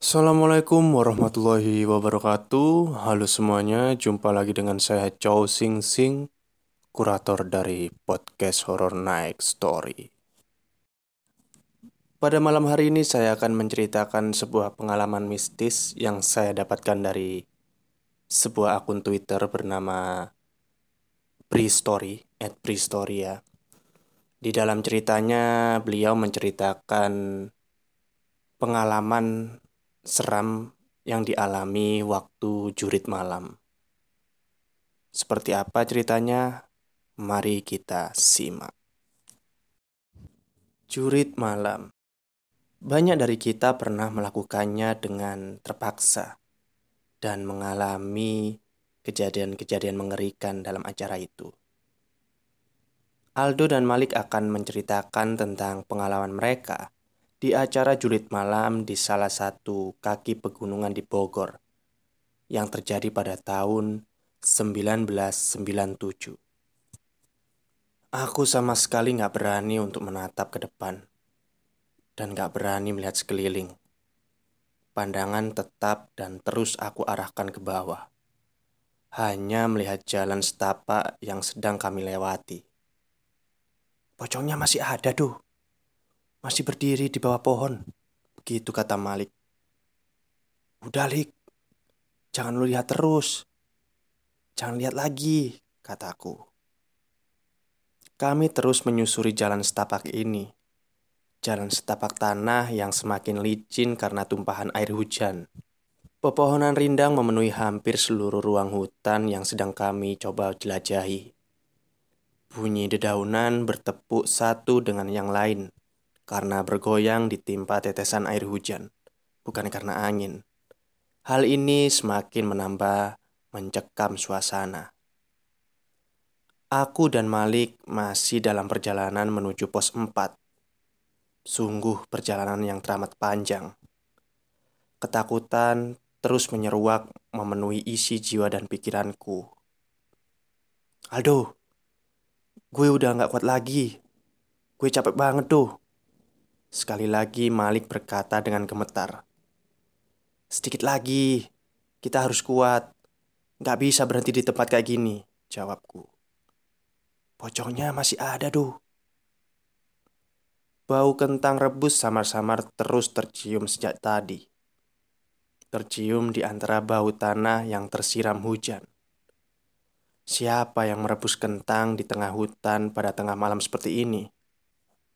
Assalamualaikum warahmatullahi wabarakatuh. Halo semuanya, jumpa lagi dengan saya Chow Sing Sing, kurator dari podcast Horror Night Story. Pada malam hari ini saya akan menceritakan sebuah pengalaman mistis yang saya dapatkan dari sebuah akun Twitter bernama Prestory, at Prestory ya. Di dalam ceritanya beliau menceritakan pengalaman seram yang dialami waktu jurit malam. Seperti apa ceritanya? Mari kita simak. Jurit malam. Banyak dari kita pernah melakukannya dengan terpaksa dan mengalami kejadian-kejadian mengerikan dalam acara itu. Aldo dan Malik akan menceritakan tentang pengalaman mereka di acara julid malam di salah satu kaki pegunungan di Bogor yang terjadi pada tahun 1997. Aku sama sekali nggak berani untuk menatap ke depan dan nggak berani melihat sekeliling. Pandangan tetap dan terus aku arahkan ke bawah. Hanya melihat jalan setapak yang sedang kami lewati. Pocongnya masih ada, tuh masih berdiri di bawah pohon. Begitu kata Malik. Udah, Lik. Jangan lu lihat terus. Jangan lihat lagi, kataku. Kami terus menyusuri jalan setapak ini. Jalan setapak tanah yang semakin licin karena tumpahan air hujan. Pepohonan rindang memenuhi hampir seluruh ruang hutan yang sedang kami coba jelajahi. Bunyi dedaunan bertepuk satu dengan yang lain karena bergoyang ditimpa tetesan air hujan, bukan karena angin. Hal ini semakin menambah mencekam suasana. Aku dan Malik masih dalam perjalanan menuju pos 4. Sungguh perjalanan yang teramat panjang. Ketakutan terus menyeruak memenuhi isi jiwa dan pikiranku. Aldo, gue udah gak kuat lagi. Gue capek banget tuh. Sekali lagi Malik berkata dengan gemetar. Sedikit lagi, kita harus kuat. Gak bisa berhenti di tempat kayak gini, jawabku. Pocongnya masih ada tuh. Bau kentang rebus samar-samar terus tercium sejak tadi. Tercium di antara bau tanah yang tersiram hujan. Siapa yang merebus kentang di tengah hutan pada tengah malam seperti ini?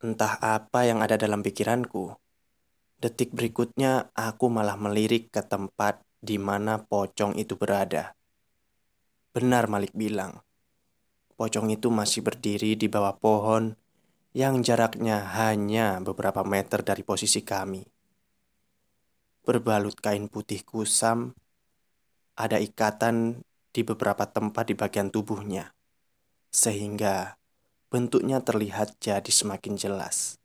Entah apa yang ada dalam pikiranku. Detik berikutnya, aku malah melirik ke tempat di mana pocong itu berada. Benar, Malik bilang, pocong itu masih berdiri di bawah pohon yang jaraknya hanya beberapa meter dari posisi kami. Berbalut kain putih kusam, ada ikatan di beberapa tempat di bagian tubuhnya, sehingga bentuknya terlihat jadi semakin jelas.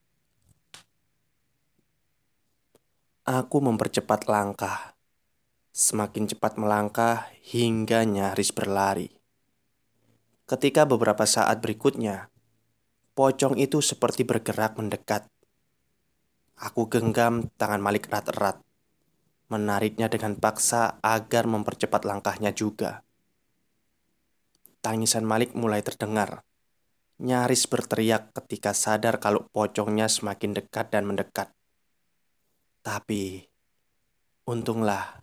Aku mempercepat langkah, semakin cepat melangkah hingga nyaris berlari. Ketika beberapa saat berikutnya, pocong itu seperti bergerak mendekat. Aku genggam tangan Malik erat-erat, menariknya dengan paksa agar mempercepat langkahnya juga. Tangisan Malik mulai terdengar nyaris berteriak ketika sadar kalau pocongnya semakin dekat dan mendekat. Tapi, untunglah,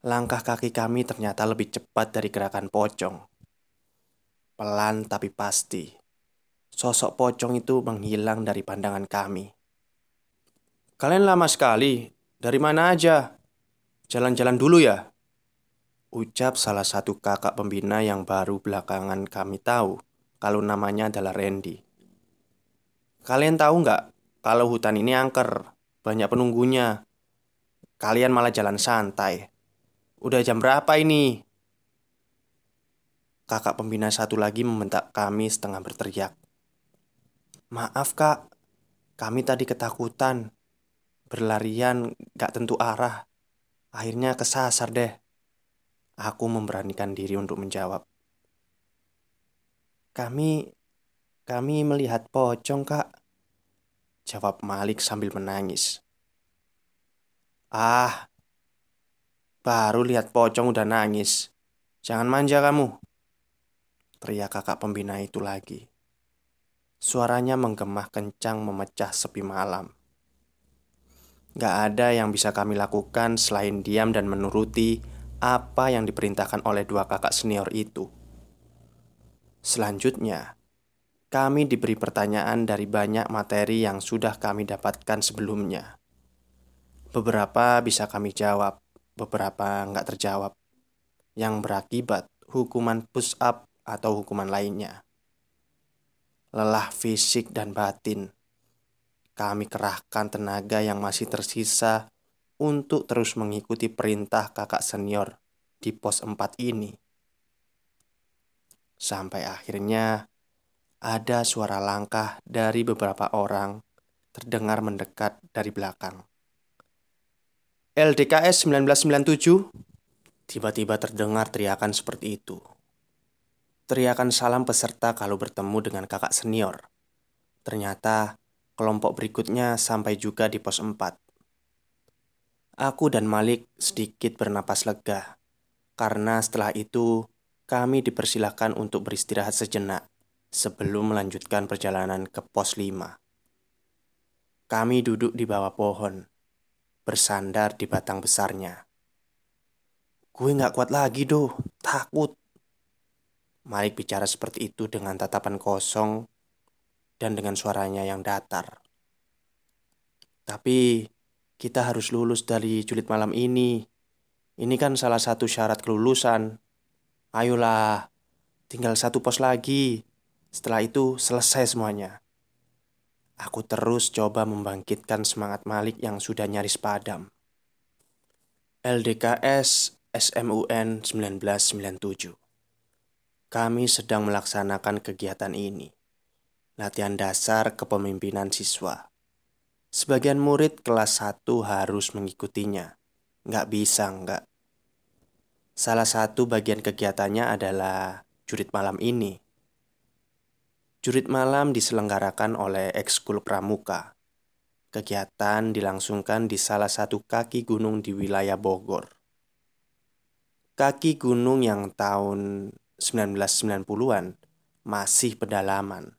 langkah kaki kami ternyata lebih cepat dari gerakan pocong. Pelan tapi pasti, sosok pocong itu menghilang dari pandangan kami. Kalian lama sekali, dari mana aja? Jalan-jalan dulu ya? Ucap salah satu kakak pembina yang baru belakangan kami tahu kalau namanya adalah Randy. Kalian tahu nggak kalau hutan ini angker, banyak penunggunya. Kalian malah jalan santai. Udah jam berapa ini? Kakak pembina satu lagi membentak kami setengah berteriak. Maaf kak, kami tadi ketakutan. Berlarian gak tentu arah. Akhirnya kesasar deh. Aku memberanikan diri untuk menjawab. Kami kami melihat pocong, Kak. Jawab Malik sambil menangis. Ah, Baru lihat pocong udah nangis. Jangan manja kamu. Teriak kakak pembina itu lagi. Suaranya menggemah kencang memecah sepi malam. Gak ada yang bisa kami lakukan selain diam dan menuruti apa yang diperintahkan oleh dua kakak senior itu. Selanjutnya, kami diberi pertanyaan dari banyak materi yang sudah kami dapatkan sebelumnya. Beberapa bisa kami jawab, beberapa nggak terjawab, yang berakibat hukuman push up atau hukuman lainnya. Lelah fisik dan batin, kami kerahkan tenaga yang masih tersisa untuk terus mengikuti perintah kakak senior di pos 4 ini. Sampai akhirnya ada suara langkah dari beberapa orang terdengar mendekat dari belakang. LDKS 1997 Tiba-tiba terdengar teriakan seperti itu. Teriakan salam peserta kalau bertemu dengan kakak senior. Ternyata kelompok berikutnya sampai juga di pos 4. Aku dan Malik sedikit bernapas lega karena setelah itu kami dipersilahkan untuk beristirahat sejenak sebelum melanjutkan perjalanan ke pos 5. Kami duduk di bawah pohon, bersandar di batang besarnya. Gue gak kuat lagi doh, takut. Malik bicara seperti itu dengan tatapan kosong dan dengan suaranya yang datar. Tapi kita harus lulus dari julid malam ini. Ini kan salah satu syarat kelulusan. Ayolah, tinggal satu pos lagi. Setelah itu selesai semuanya. Aku terus coba membangkitkan semangat Malik yang sudah nyaris padam. LDKS SMUN 1997 Kami sedang melaksanakan kegiatan ini. Latihan dasar kepemimpinan siswa. Sebagian murid kelas 1 harus mengikutinya. Nggak bisa, nggak. Salah satu bagian kegiatannya adalah jurit malam ini. Jurit malam diselenggarakan oleh ekskul pramuka. Kegiatan dilangsungkan di salah satu kaki gunung di wilayah Bogor. Kaki gunung yang tahun 1990-an masih pedalaman.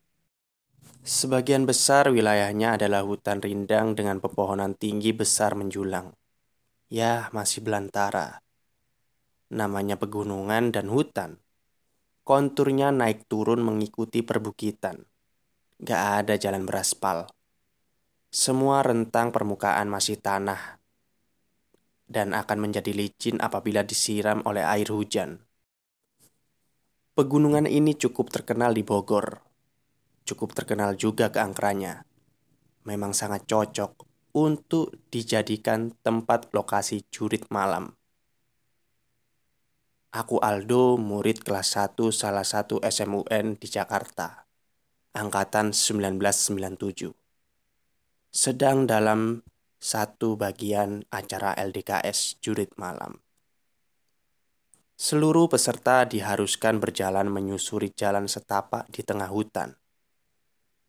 Sebagian besar wilayahnya adalah hutan rindang dengan pepohonan tinggi besar menjulang. Ya, masih belantara namanya pegunungan dan hutan. Konturnya naik turun mengikuti perbukitan. Gak ada jalan beraspal. Semua rentang permukaan masih tanah dan akan menjadi licin apabila disiram oleh air hujan. Pegunungan ini cukup terkenal di Bogor. Cukup terkenal juga keangkerannya. Memang sangat cocok untuk dijadikan tempat lokasi jurit malam. Aku Aldo, murid kelas 1 salah satu SMUN di Jakarta Angkatan 1997 Sedang dalam satu bagian acara LDKS Jurit Malam. Seluruh peserta diharuskan berjalan menyusuri jalan setapak di tengah hutan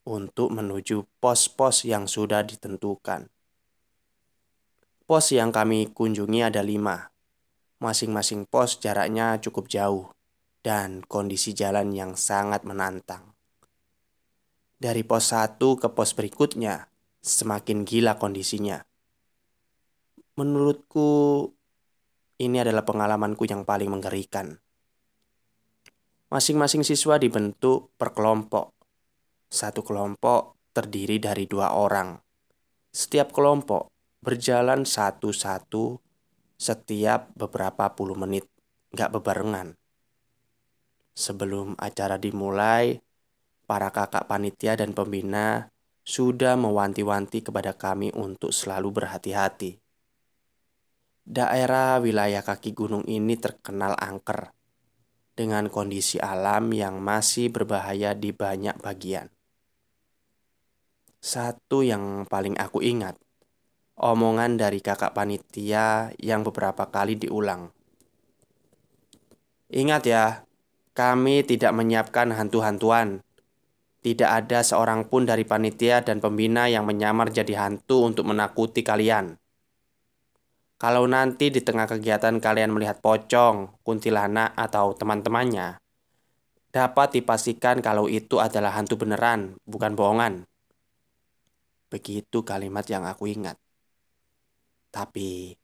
Untuk menuju pos-pos yang sudah ditentukan. Pos yang kami kunjungi ada lima Masing-masing pos jaraknya cukup jauh dan kondisi jalan yang sangat menantang. Dari pos satu ke pos berikutnya, semakin gila kondisinya. Menurutku, ini adalah pengalamanku yang paling mengerikan. Masing-masing siswa dibentuk per kelompok. Satu kelompok terdiri dari dua orang. Setiap kelompok berjalan satu-satu setiap beberapa puluh menit, gak bebarengan. Sebelum acara dimulai, para kakak panitia dan pembina sudah mewanti-wanti kepada kami untuk selalu berhati-hati. Daerah wilayah kaki gunung ini terkenal angker dengan kondisi alam yang masih berbahaya di banyak bagian. Satu yang paling aku ingat omongan dari kakak panitia yang beberapa kali diulang. Ingat ya, kami tidak menyiapkan hantu-hantuan. Tidak ada seorang pun dari panitia dan pembina yang menyamar jadi hantu untuk menakuti kalian. Kalau nanti di tengah kegiatan kalian melihat pocong, kuntilanak, atau teman-temannya, dapat dipastikan kalau itu adalah hantu beneran, bukan bohongan. Begitu kalimat yang aku ingat. Tapi,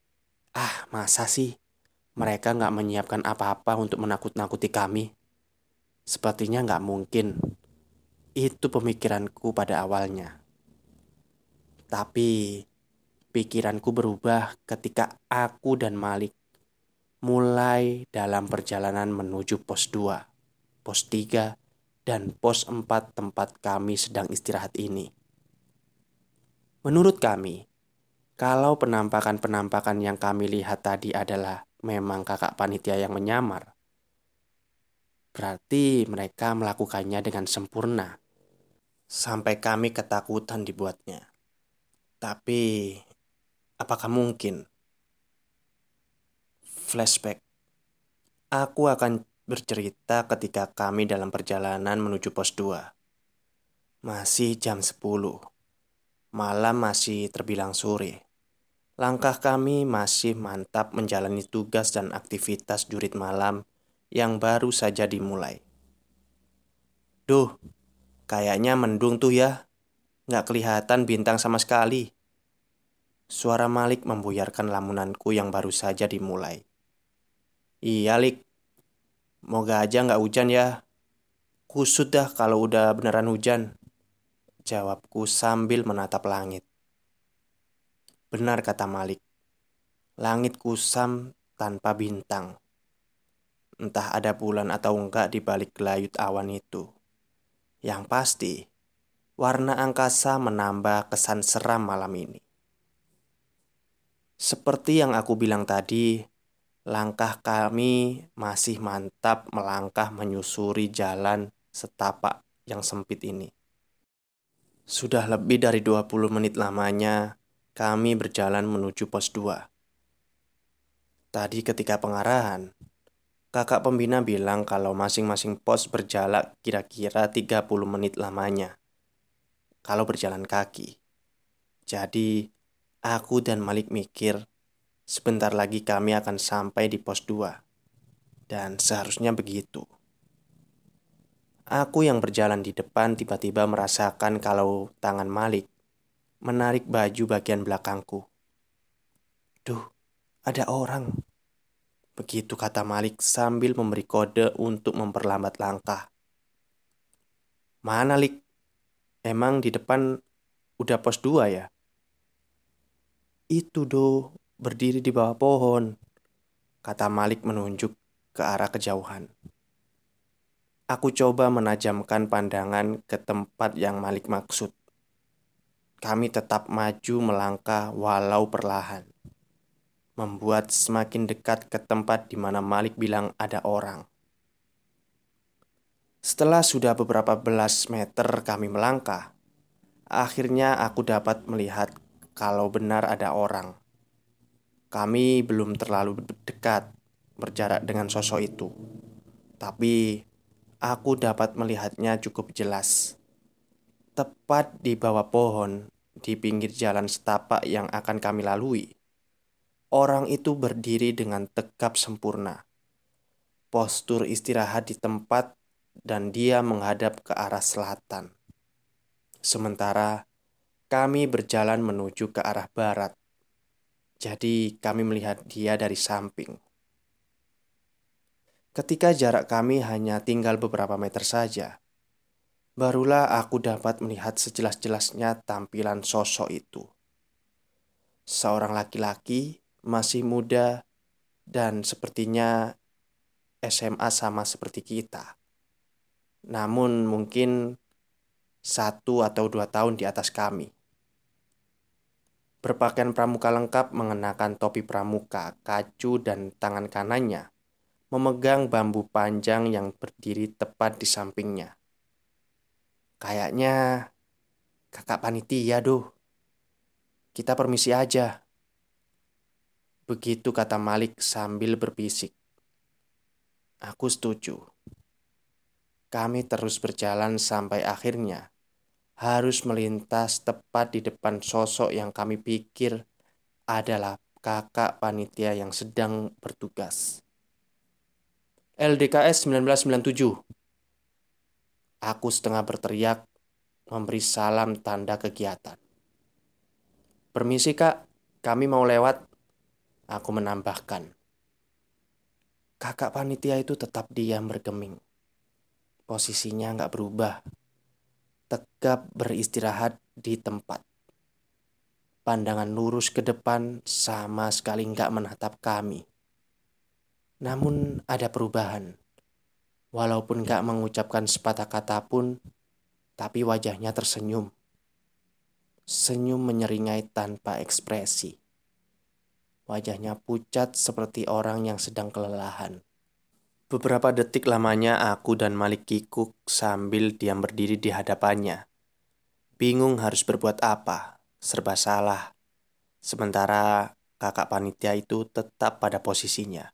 ah masa sih mereka nggak menyiapkan apa-apa untuk menakut-nakuti kami? Sepertinya nggak mungkin. Itu pemikiranku pada awalnya. Tapi pikiranku berubah ketika aku dan Malik mulai dalam perjalanan menuju pos 2, pos 3, dan pos 4 tempat kami sedang istirahat ini. Menurut kami, kalau penampakan-penampakan yang kami lihat tadi adalah memang kakak panitia yang menyamar, berarti mereka melakukannya dengan sempurna sampai kami ketakutan dibuatnya. Tapi, apakah mungkin? Flashback. Aku akan bercerita ketika kami dalam perjalanan menuju pos 2. Masih jam 10. Malam masih terbilang sore. Langkah kami masih mantap menjalani tugas dan aktivitas jurit malam yang baru saja dimulai. Duh, Kayaknya mendung tuh ya. Nggak kelihatan bintang sama sekali. Suara Malik membuyarkan lamunanku yang baru saja dimulai. Iya, Lik. Moga aja nggak hujan ya. Kusut dah kalau udah beneran hujan. Jawabku sambil menatap langit. Benar kata Malik. Langit kusam tanpa bintang. Entah ada bulan atau enggak di balik gelayut awan itu. Yang pasti, warna angkasa menambah kesan seram malam ini. Seperti yang aku bilang tadi, langkah kami masih mantap melangkah menyusuri jalan setapak yang sempit ini. Sudah lebih dari 20 menit lamanya kami berjalan menuju pos 2. Tadi ketika pengarahan, Kakak pembina bilang kalau masing-masing pos berjalan kira-kira 30 menit lamanya. Kalau berjalan kaki. Jadi, aku dan Malik mikir, sebentar lagi kami akan sampai di pos 2. Dan seharusnya begitu. Aku yang berjalan di depan tiba-tiba merasakan kalau tangan Malik menarik baju bagian belakangku. Duh, ada orang. Begitu kata Malik sambil memberi kode untuk memperlambat langkah. Mana Lik? Emang di depan udah pos 2 ya? Itu do, berdiri di bawah pohon. Kata Malik menunjuk ke arah kejauhan. Aku coba menajamkan pandangan ke tempat yang Malik maksud. Kami tetap maju melangkah walau perlahan membuat semakin dekat ke tempat di mana Malik bilang ada orang. Setelah sudah beberapa belas meter kami melangkah, akhirnya aku dapat melihat kalau benar ada orang. Kami belum terlalu dekat berjarak dengan sosok itu, tapi aku dapat melihatnya cukup jelas. Tepat di bawah pohon, di pinggir jalan setapak yang akan kami lalui Orang itu berdiri dengan tegap sempurna. Postur istirahat di tempat dan dia menghadap ke arah selatan. Sementara kami berjalan menuju ke arah barat. Jadi kami melihat dia dari samping. Ketika jarak kami hanya tinggal beberapa meter saja, barulah aku dapat melihat sejelas-jelasnya tampilan sosok itu. Seorang laki-laki masih muda dan sepertinya SMA sama seperti kita. Namun mungkin satu atau dua tahun di atas kami. Berpakaian pramuka lengkap mengenakan topi pramuka, kacu, dan tangan kanannya memegang bambu panjang yang berdiri tepat di sampingnya. Kayaknya kakak panitia, doh. Kita permisi aja. Begitu kata Malik sambil berbisik. Aku setuju. Kami terus berjalan sampai akhirnya harus melintas tepat di depan sosok yang kami pikir adalah kakak panitia yang sedang bertugas. LDKS 1997. Aku setengah berteriak memberi salam tanda kegiatan. Permisi kak, kami mau lewat. Aku menambahkan. Kakak panitia itu tetap diam bergeming. Posisinya nggak berubah. Tegap beristirahat di tempat. Pandangan lurus ke depan sama sekali nggak menatap kami. Namun ada perubahan. Walaupun nggak mengucapkan sepatah kata pun, tapi wajahnya tersenyum. Senyum menyeringai tanpa ekspresi. Wajahnya pucat seperti orang yang sedang kelelahan. Beberapa detik lamanya aku dan Malik kikuk sambil diam berdiri di hadapannya. Bingung harus berbuat apa, serba salah. Sementara kakak panitia itu tetap pada posisinya.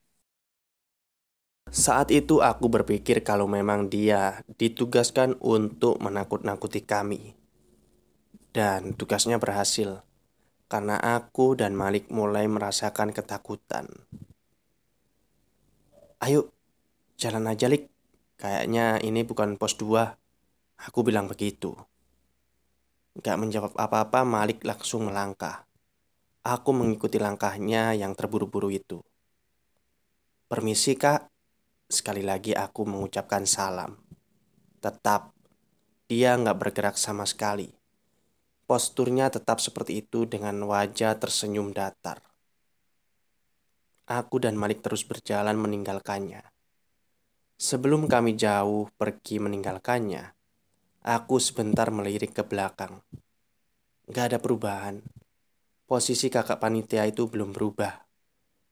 Saat itu aku berpikir kalau memang dia ditugaskan untuk menakut-nakuti kami. Dan tugasnya berhasil karena aku dan Malik mulai merasakan ketakutan. Ayo, jalan aja, Lik. Kayaknya ini bukan pos 2. Aku bilang begitu. Gak menjawab apa-apa, Malik langsung melangkah. Aku mengikuti langkahnya yang terburu-buru itu. Permisi, Kak. Sekali lagi aku mengucapkan salam. Tetap, dia nggak bergerak sama sekali. Posturnya tetap seperti itu dengan wajah tersenyum datar. Aku dan Malik terus berjalan meninggalkannya. Sebelum kami jauh pergi meninggalkannya, aku sebentar melirik ke belakang. Gak ada perubahan. Posisi kakak panitia itu belum berubah.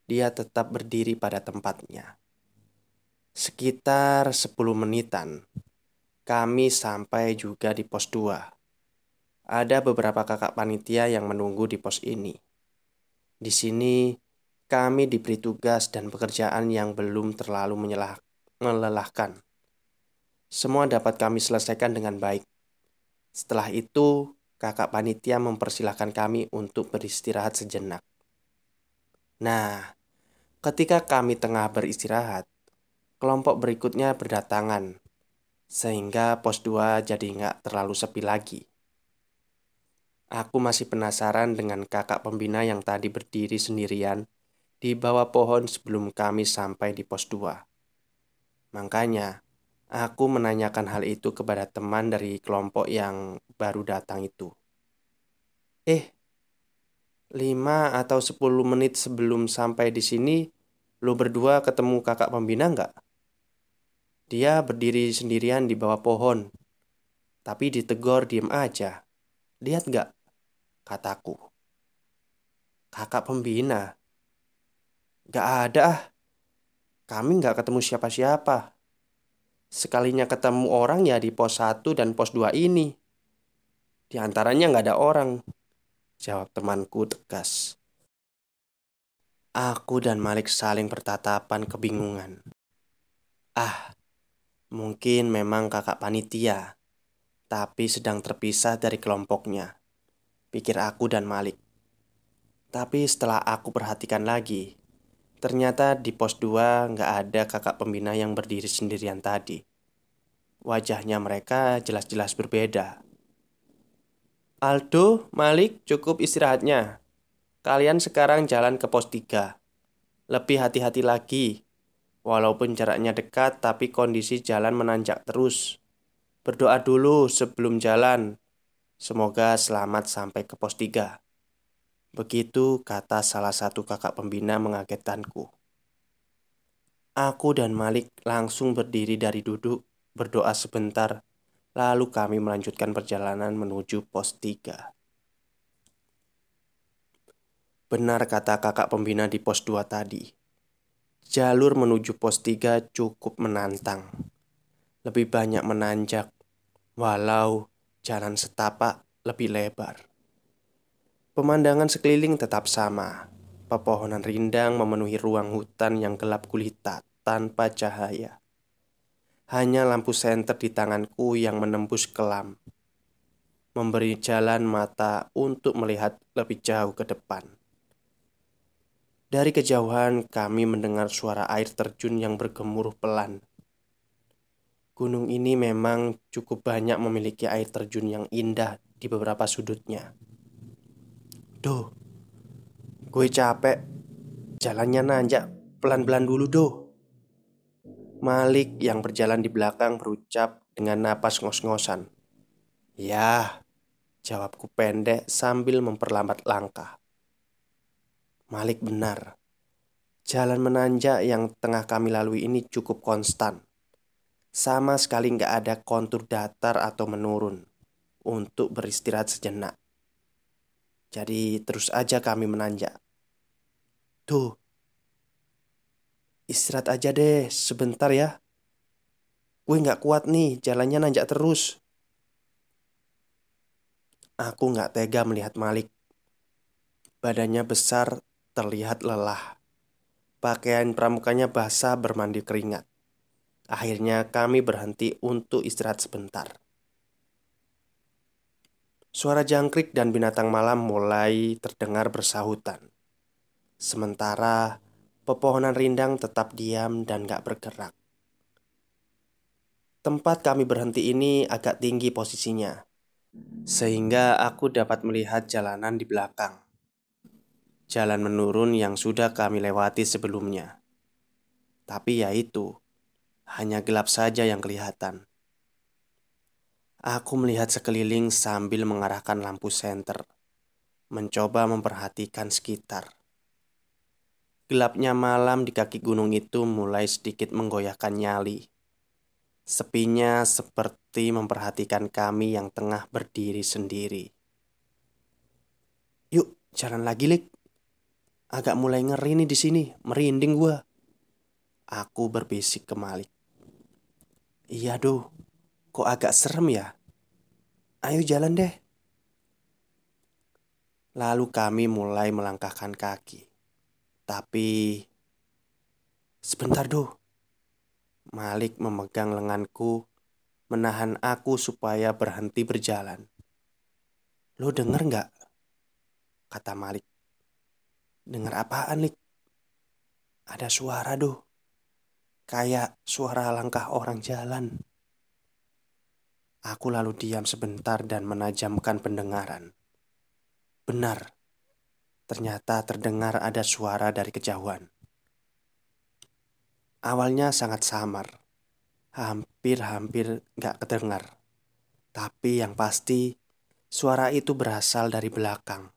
Dia tetap berdiri pada tempatnya. Sekitar 10 menitan, kami sampai juga di pos 2. Ada beberapa kakak panitia yang menunggu di pos ini. Di sini, kami diberi tugas dan pekerjaan yang belum terlalu menyelah, melelahkan. Semua dapat kami selesaikan dengan baik. Setelah itu, kakak panitia mempersilahkan kami untuk beristirahat sejenak. Nah, ketika kami tengah beristirahat, kelompok berikutnya berdatangan, sehingga pos 2 jadi nggak terlalu sepi lagi. Aku masih penasaran dengan kakak pembina yang tadi berdiri sendirian di bawah pohon sebelum kami sampai di pos 2. Makanya, aku menanyakan hal itu kepada teman dari kelompok yang baru datang itu. Eh, 5 atau 10 menit sebelum sampai di sini, lo berdua ketemu kakak pembina nggak? Dia berdiri sendirian di bawah pohon, tapi ditegor diem aja. Lihat nggak? kataku. Kakak pembina. Gak ada ah. Kami gak ketemu siapa-siapa. Sekalinya ketemu orang ya di pos 1 dan pos 2 ini. Di antaranya gak ada orang. Jawab temanku tegas. Aku dan Malik saling bertatapan kebingungan. Ah, mungkin memang kakak panitia, tapi sedang terpisah dari kelompoknya pikir aku dan Malik. Tapi setelah aku perhatikan lagi, ternyata di pos 2 nggak ada kakak pembina yang berdiri sendirian tadi. Wajahnya mereka jelas-jelas berbeda. Aldo, Malik, cukup istirahatnya. Kalian sekarang jalan ke pos 3. Lebih hati-hati lagi. Walaupun jaraknya dekat, tapi kondisi jalan menanjak terus. Berdoa dulu sebelum jalan Semoga selamat sampai ke pos 3. Begitu kata salah satu kakak pembina mengagetkanku. Aku dan Malik langsung berdiri dari duduk, berdoa sebentar, lalu kami melanjutkan perjalanan menuju pos 3. Benar kata kakak pembina di pos 2 tadi. Jalur menuju pos 3 cukup menantang. Lebih banyak menanjak, walau jalan setapak lebih lebar. Pemandangan sekeliling tetap sama. Pepohonan rindang memenuhi ruang hutan yang gelap gulita tanpa cahaya. Hanya lampu senter di tanganku yang menembus kelam, memberi jalan mata untuk melihat lebih jauh ke depan. Dari kejauhan, kami mendengar suara air terjun yang bergemuruh pelan. Gunung ini memang cukup banyak memiliki air terjun yang indah di beberapa sudutnya. Duh, gue capek. Jalannya nanjak pelan-pelan dulu, doh. Malik yang berjalan di belakang berucap dengan napas ngos-ngosan. Ya, jawabku pendek sambil memperlambat langkah. Malik benar. Jalan menanjak yang tengah kami lalui ini cukup konstan. Sama sekali nggak ada kontur datar atau menurun untuk beristirahat sejenak. Jadi terus aja kami menanjak. Tuh, istirahat aja deh sebentar ya. Gue nggak kuat nih, jalannya nanjak terus. Aku nggak tega melihat Malik. Badannya besar terlihat lelah. Pakaian pramukanya basah bermandi keringat. Akhirnya kami berhenti untuk istirahat sebentar. Suara jangkrik dan binatang malam mulai terdengar bersahutan. Sementara pepohonan rindang tetap diam dan gak bergerak. Tempat kami berhenti ini agak tinggi posisinya, sehingga aku dapat melihat jalanan di belakang jalan menurun yang sudah kami lewati sebelumnya. Tapi ya itu, hanya gelap saja yang kelihatan. Aku melihat sekeliling sambil mengarahkan lampu senter, mencoba memperhatikan sekitar. Gelapnya malam di kaki gunung itu mulai sedikit menggoyahkan nyali. Sepinya seperti memperhatikan kami yang tengah berdiri sendiri. Yuk, jalan lagi, Lik. Agak mulai ngeri nih di sini, merinding gua. Aku berbisik ke Malik. Iya doh, kok agak serem ya? Ayo jalan deh. Lalu kami mulai melangkahkan kaki. Tapi sebentar doh. Malik memegang lenganku, menahan aku supaya berhenti berjalan. Lo denger nggak? Kata Malik. Dengar apaan, Lik? Ada suara doh. Kayak suara langkah orang jalan. Aku lalu diam sebentar dan menajamkan pendengaran. Benar, ternyata terdengar ada suara dari kejauhan. Awalnya sangat samar, hampir-hampir gak kedengar. Tapi yang pasti, suara itu berasal dari belakang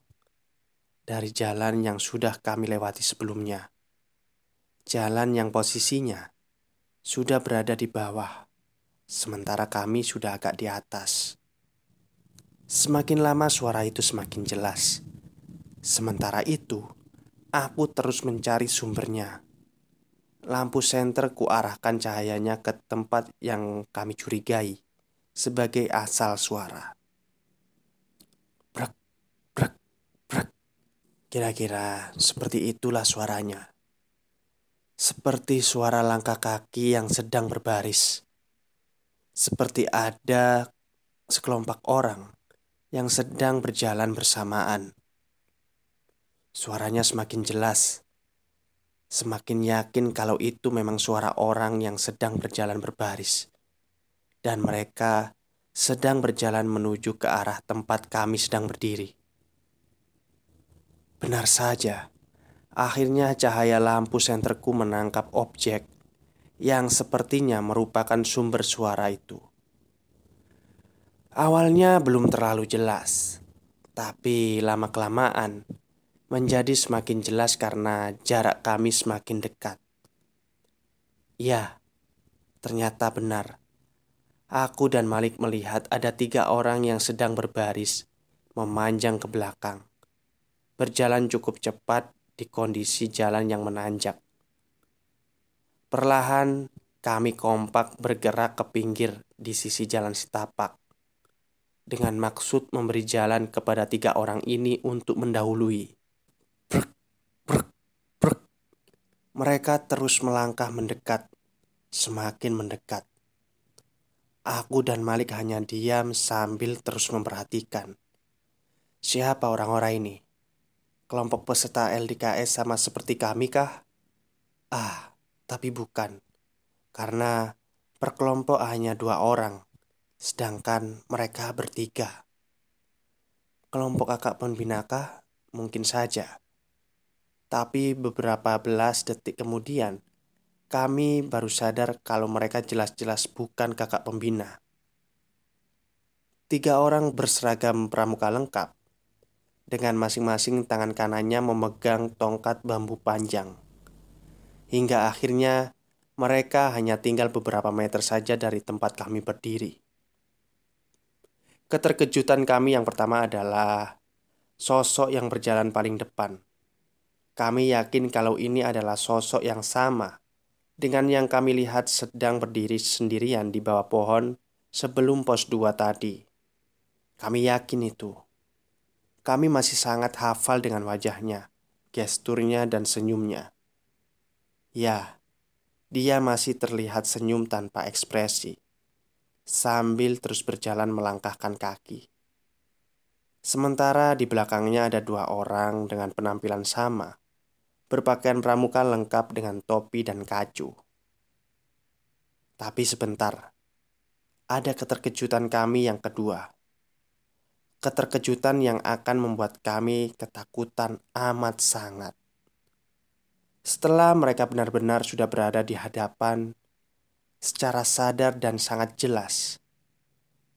dari jalan yang sudah kami lewati sebelumnya. Jalan yang posisinya sudah berada di bawah, sementara kami sudah agak di atas. Semakin lama suara itu semakin jelas. Sementara itu, aku terus mencari sumbernya. Lampu senter kuarahkan cahayanya ke tempat yang kami curigai sebagai asal suara. Kira-kira seperti itulah suaranya. Seperti suara langkah kaki yang sedang berbaris. Seperti ada sekelompok orang yang sedang berjalan bersamaan. Suaranya semakin jelas. Semakin yakin kalau itu memang suara orang yang sedang berjalan berbaris. Dan mereka sedang berjalan menuju ke arah tempat kami sedang berdiri. Benar saja, akhirnya cahaya lampu senterku menangkap objek yang sepertinya merupakan sumber suara itu. Awalnya belum terlalu jelas, tapi lama-kelamaan menjadi semakin jelas karena jarak kami semakin dekat. Ya, ternyata benar. Aku dan Malik melihat ada tiga orang yang sedang berbaris, memanjang ke belakang berjalan cukup cepat di kondisi jalan yang menanjak. Perlahan kami kompak bergerak ke pinggir di sisi jalan setapak dengan maksud memberi jalan kepada tiga orang ini untuk mendahului. Brek, brek, brek. Mereka terus melangkah mendekat, semakin mendekat. Aku dan Malik hanya diam sambil terus memperhatikan siapa orang-orang ini. Kelompok peserta LDKS sama seperti kami kah? Ah, tapi bukan. Karena per kelompok hanya dua orang, sedangkan mereka bertiga. Kelompok kakak pembinakah? Mungkin saja. Tapi beberapa belas detik kemudian, kami baru sadar kalau mereka jelas-jelas bukan kakak pembina. Tiga orang berseragam pramuka lengkap dengan masing-masing tangan kanannya memegang tongkat bambu panjang. Hingga akhirnya mereka hanya tinggal beberapa meter saja dari tempat kami berdiri. Keterkejutan kami yang pertama adalah sosok yang berjalan paling depan. Kami yakin kalau ini adalah sosok yang sama dengan yang kami lihat sedang berdiri sendirian di bawah pohon sebelum pos 2 tadi. Kami yakin itu. Kami masih sangat hafal dengan wajahnya, gesturnya, dan senyumnya. Ya, dia masih terlihat senyum tanpa ekspresi, sambil terus berjalan melangkahkan kaki. Sementara di belakangnya ada dua orang dengan penampilan sama, berpakaian pramuka lengkap dengan topi dan kacu. Tapi sebentar, ada keterkejutan kami yang kedua keterkejutan yang akan membuat kami ketakutan amat sangat. Setelah mereka benar-benar sudah berada di hadapan, secara sadar dan sangat jelas,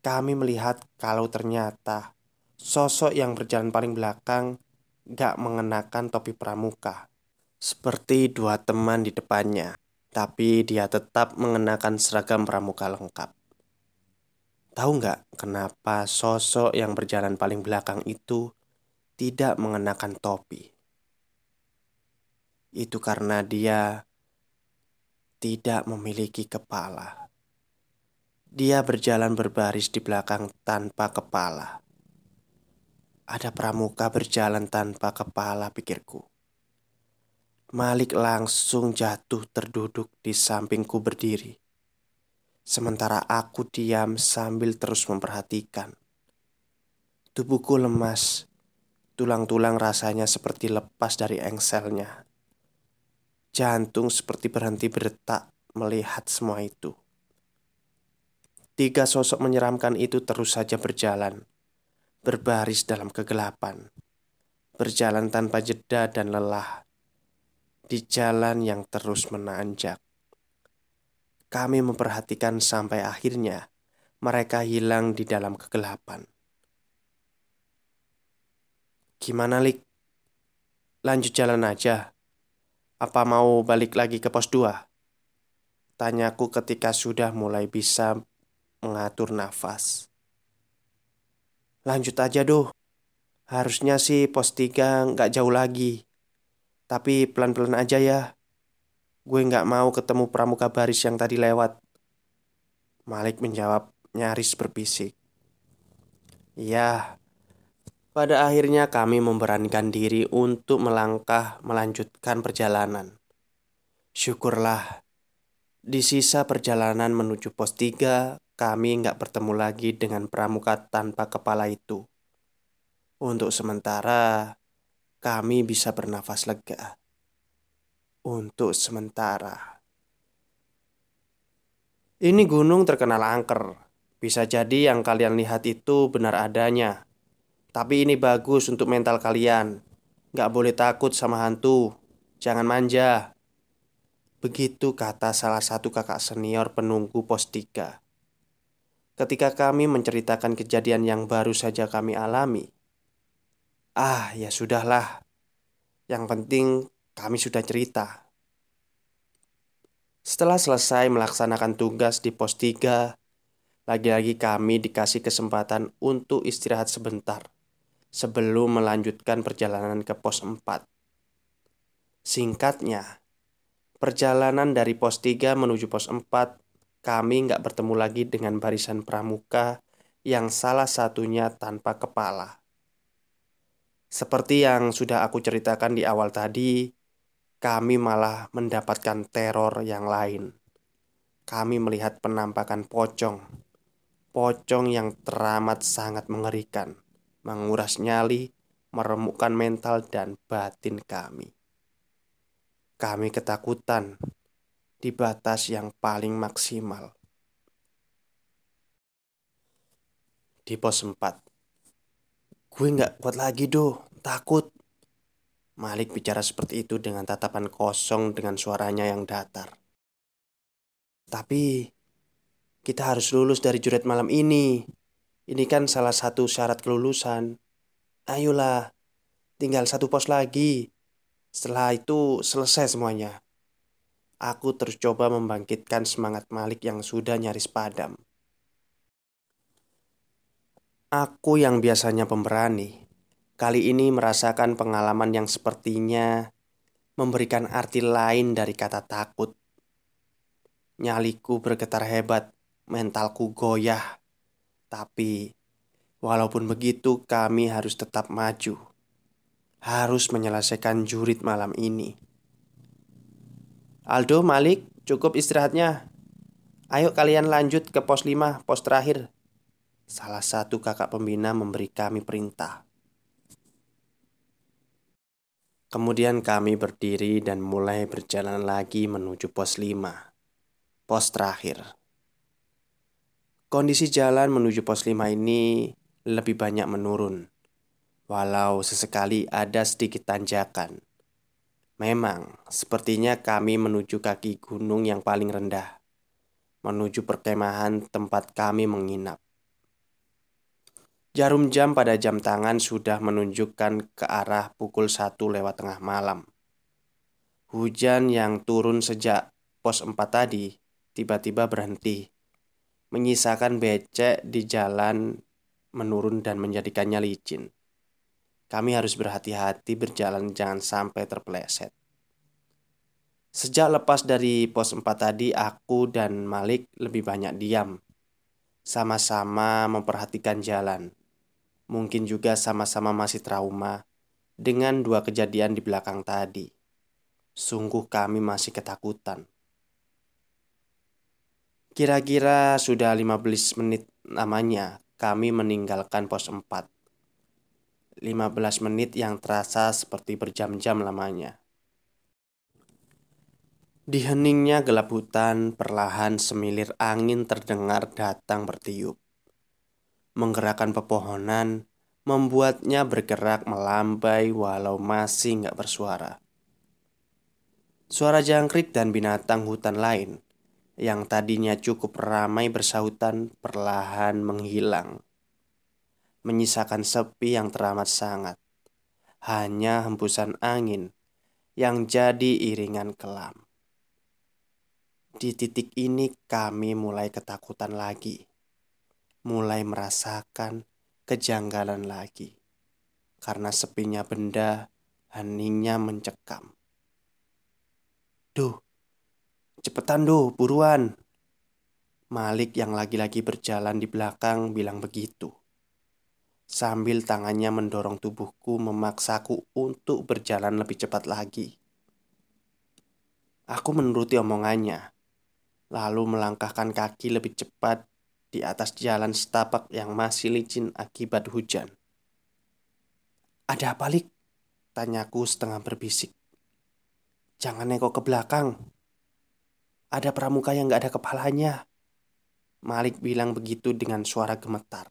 kami melihat kalau ternyata sosok yang berjalan paling belakang gak mengenakan topi pramuka, seperti dua teman di depannya, tapi dia tetap mengenakan seragam pramuka lengkap. Tahu nggak kenapa sosok yang berjalan paling belakang itu tidak mengenakan topi? Itu karena dia tidak memiliki kepala. Dia berjalan berbaris di belakang tanpa kepala. Ada pramuka berjalan tanpa kepala, pikirku. Malik langsung jatuh terduduk di sampingku berdiri. Sementara aku diam sambil terus memperhatikan. Tubuhku lemas, tulang-tulang rasanya seperti lepas dari engselnya. Jantung seperti berhenti berdetak melihat semua itu. Tiga sosok menyeramkan itu terus saja berjalan, berbaris dalam kegelapan, berjalan tanpa jeda dan lelah di jalan yang terus menanjak. Kami memperhatikan sampai akhirnya mereka hilang di dalam kegelapan. Gimana, Lik? Lanjut jalan aja. Apa mau balik lagi ke pos 2? Tanyaku ketika sudah mulai bisa mengatur nafas. Lanjut aja doh. Harusnya sih pos 3 nggak jauh lagi. Tapi pelan-pelan aja ya. Gue nggak mau ketemu pramuka baris yang tadi lewat. Malik menjawab nyaris berbisik. Ya, pada akhirnya kami memberanikan diri untuk melangkah melanjutkan perjalanan. Syukurlah, di sisa perjalanan menuju pos 3, kami nggak bertemu lagi dengan pramuka tanpa kepala itu. Untuk sementara, kami bisa bernafas lega untuk sementara. Ini gunung terkenal angker. Bisa jadi yang kalian lihat itu benar adanya. Tapi ini bagus untuk mental kalian. Gak boleh takut sama hantu. Jangan manja. Begitu kata salah satu kakak senior penunggu pos 3. Ketika kami menceritakan kejadian yang baru saja kami alami. Ah, ya sudahlah. Yang penting kami sudah cerita. Setelah selesai melaksanakan tugas di pos 3, lagi-lagi kami dikasih kesempatan untuk istirahat sebentar sebelum melanjutkan perjalanan ke pos 4. Singkatnya, perjalanan dari pos 3 menuju pos 4, kami nggak bertemu lagi dengan barisan pramuka yang salah satunya tanpa kepala. Seperti yang sudah aku ceritakan di awal tadi, kami malah mendapatkan teror yang lain. Kami melihat penampakan pocong, pocong yang teramat sangat mengerikan, menguras nyali, meremukkan mental dan batin kami. Kami ketakutan di batas yang paling maksimal. Di pos 4 Gue nggak kuat lagi doh, takut. Malik bicara seperti itu dengan tatapan kosong dengan suaranya yang datar. Tapi kita harus lulus dari juret malam ini. Ini kan salah satu syarat kelulusan. Ayolah, tinggal satu pos lagi. Setelah itu selesai semuanya. Aku terus coba membangkitkan semangat Malik yang sudah nyaris padam. Aku yang biasanya pemberani, kali ini merasakan pengalaman yang sepertinya memberikan arti lain dari kata takut. Nyaliku bergetar hebat, mentalku goyah. Tapi walaupun begitu, kami harus tetap maju. Harus menyelesaikan jurit malam ini. Aldo, Malik, cukup istirahatnya. Ayo kalian lanjut ke pos 5, pos terakhir. Salah satu kakak pembina memberi kami perintah. Kemudian kami berdiri dan mulai berjalan lagi menuju pos 5. Pos terakhir. Kondisi jalan menuju pos 5 ini lebih banyak menurun. Walau sesekali ada sedikit tanjakan. Memang, sepertinya kami menuju kaki gunung yang paling rendah, menuju perkemahan tempat kami menginap. Jarum jam pada jam tangan sudah menunjukkan ke arah pukul satu lewat tengah malam. Hujan yang turun sejak pos 4 tadi tiba-tiba berhenti, menyisakan becek di jalan menurun dan menjadikannya licin. Kami harus berhati-hati berjalan jangan sampai terpeleset. Sejak lepas dari pos 4 tadi, aku dan Malik lebih banyak diam. Sama-sama memperhatikan jalan mungkin juga sama-sama masih trauma dengan dua kejadian di belakang tadi. Sungguh kami masih ketakutan. Kira-kira sudah 15 menit namanya kami meninggalkan pos 4. 15 menit yang terasa seperti berjam-jam lamanya. Di heningnya gelap hutan, perlahan semilir angin terdengar datang bertiup menggerakkan pepohonan, membuatnya bergerak melambai walau masih nggak bersuara. Suara jangkrik dan binatang hutan lain yang tadinya cukup ramai bersahutan perlahan menghilang, menyisakan sepi yang teramat sangat. Hanya hembusan angin yang jadi iringan kelam. Di titik ini, kami mulai ketakutan lagi mulai merasakan kejanggalan lagi karena sepinya benda, heningnya mencekam. Duh, cepetan duh, buruan. Malik yang lagi-lagi berjalan di belakang bilang begitu. Sambil tangannya mendorong tubuhku memaksaku untuk berjalan lebih cepat lagi. Aku menuruti omongannya, lalu melangkahkan kaki lebih cepat di atas jalan setapak yang masih licin akibat hujan. Ada apa, Lik? Tanyaku setengah berbisik. Jangan nengok ke belakang. Ada pramuka yang gak ada kepalanya. Malik bilang begitu dengan suara gemetar.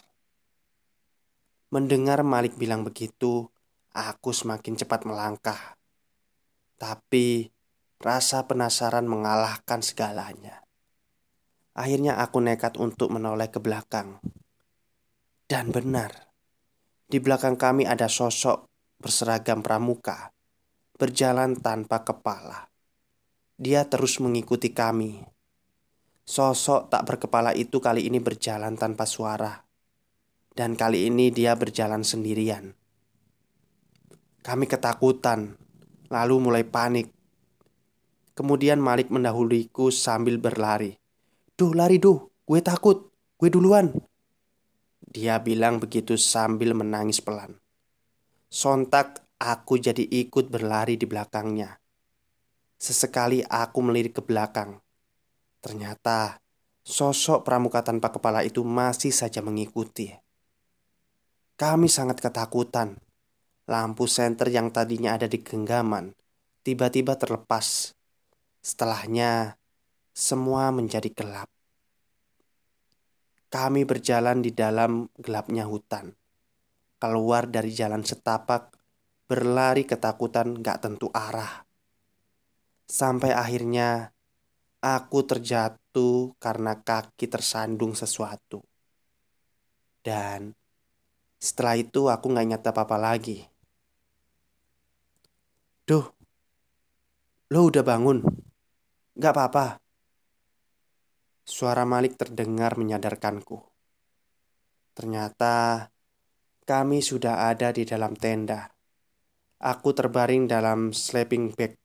Mendengar Malik bilang begitu, aku semakin cepat melangkah. Tapi rasa penasaran mengalahkan segalanya. Akhirnya aku nekat untuk menoleh ke belakang. Dan benar, di belakang kami ada sosok berseragam pramuka, berjalan tanpa kepala. Dia terus mengikuti kami. Sosok tak berkepala itu kali ini berjalan tanpa suara, dan kali ini dia berjalan sendirian. Kami ketakutan, lalu mulai panik. Kemudian Malik mendahuliku sambil berlari. Duh lari duh, gue takut, gue duluan. Dia bilang begitu sambil menangis pelan. Sontak aku jadi ikut berlari di belakangnya. Sesekali aku melirik ke belakang. Ternyata sosok pramuka tanpa kepala itu masih saja mengikuti. Kami sangat ketakutan. Lampu senter yang tadinya ada di genggaman tiba-tiba terlepas. Setelahnya, semua menjadi gelap. Kami berjalan di dalam gelapnya hutan. Keluar dari jalan setapak, berlari ketakutan gak tentu arah. Sampai akhirnya aku terjatuh karena kaki tersandung sesuatu. Dan setelah itu aku gak ingat apa-apa lagi. Duh, lo udah bangun? Gak apa-apa. Suara Malik terdengar menyadarkanku. Ternyata kami sudah ada di dalam tenda. Aku terbaring dalam sleeping bag.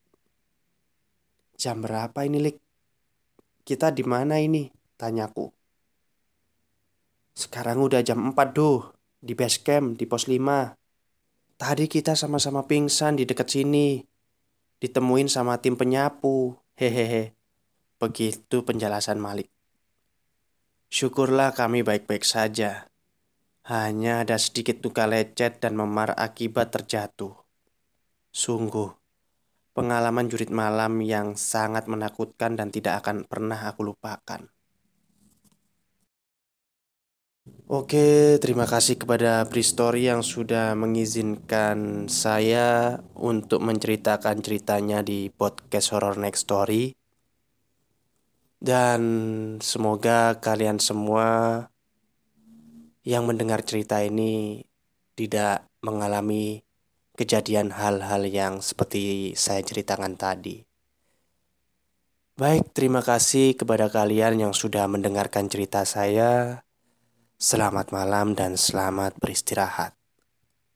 Jam berapa ini, Lik? Kita di mana ini? Tanyaku. Sekarang udah jam 4 doh, di base camp, di pos 5. Tadi kita sama-sama pingsan di dekat sini. Ditemuin sama tim penyapu. Hehehe. Begitu penjelasan Malik. Syukurlah kami baik-baik saja. Hanya ada sedikit luka lecet dan memar akibat terjatuh. Sungguh, pengalaman jurit malam yang sangat menakutkan dan tidak akan pernah aku lupakan. Oke, terima kasih kepada Bristory yang sudah mengizinkan saya untuk menceritakan ceritanya di podcast Horror Next Story. Dan semoga kalian semua yang mendengar cerita ini tidak mengalami kejadian hal-hal yang seperti saya ceritakan tadi. Baik, terima kasih kepada kalian yang sudah mendengarkan cerita saya. Selamat malam dan selamat beristirahat.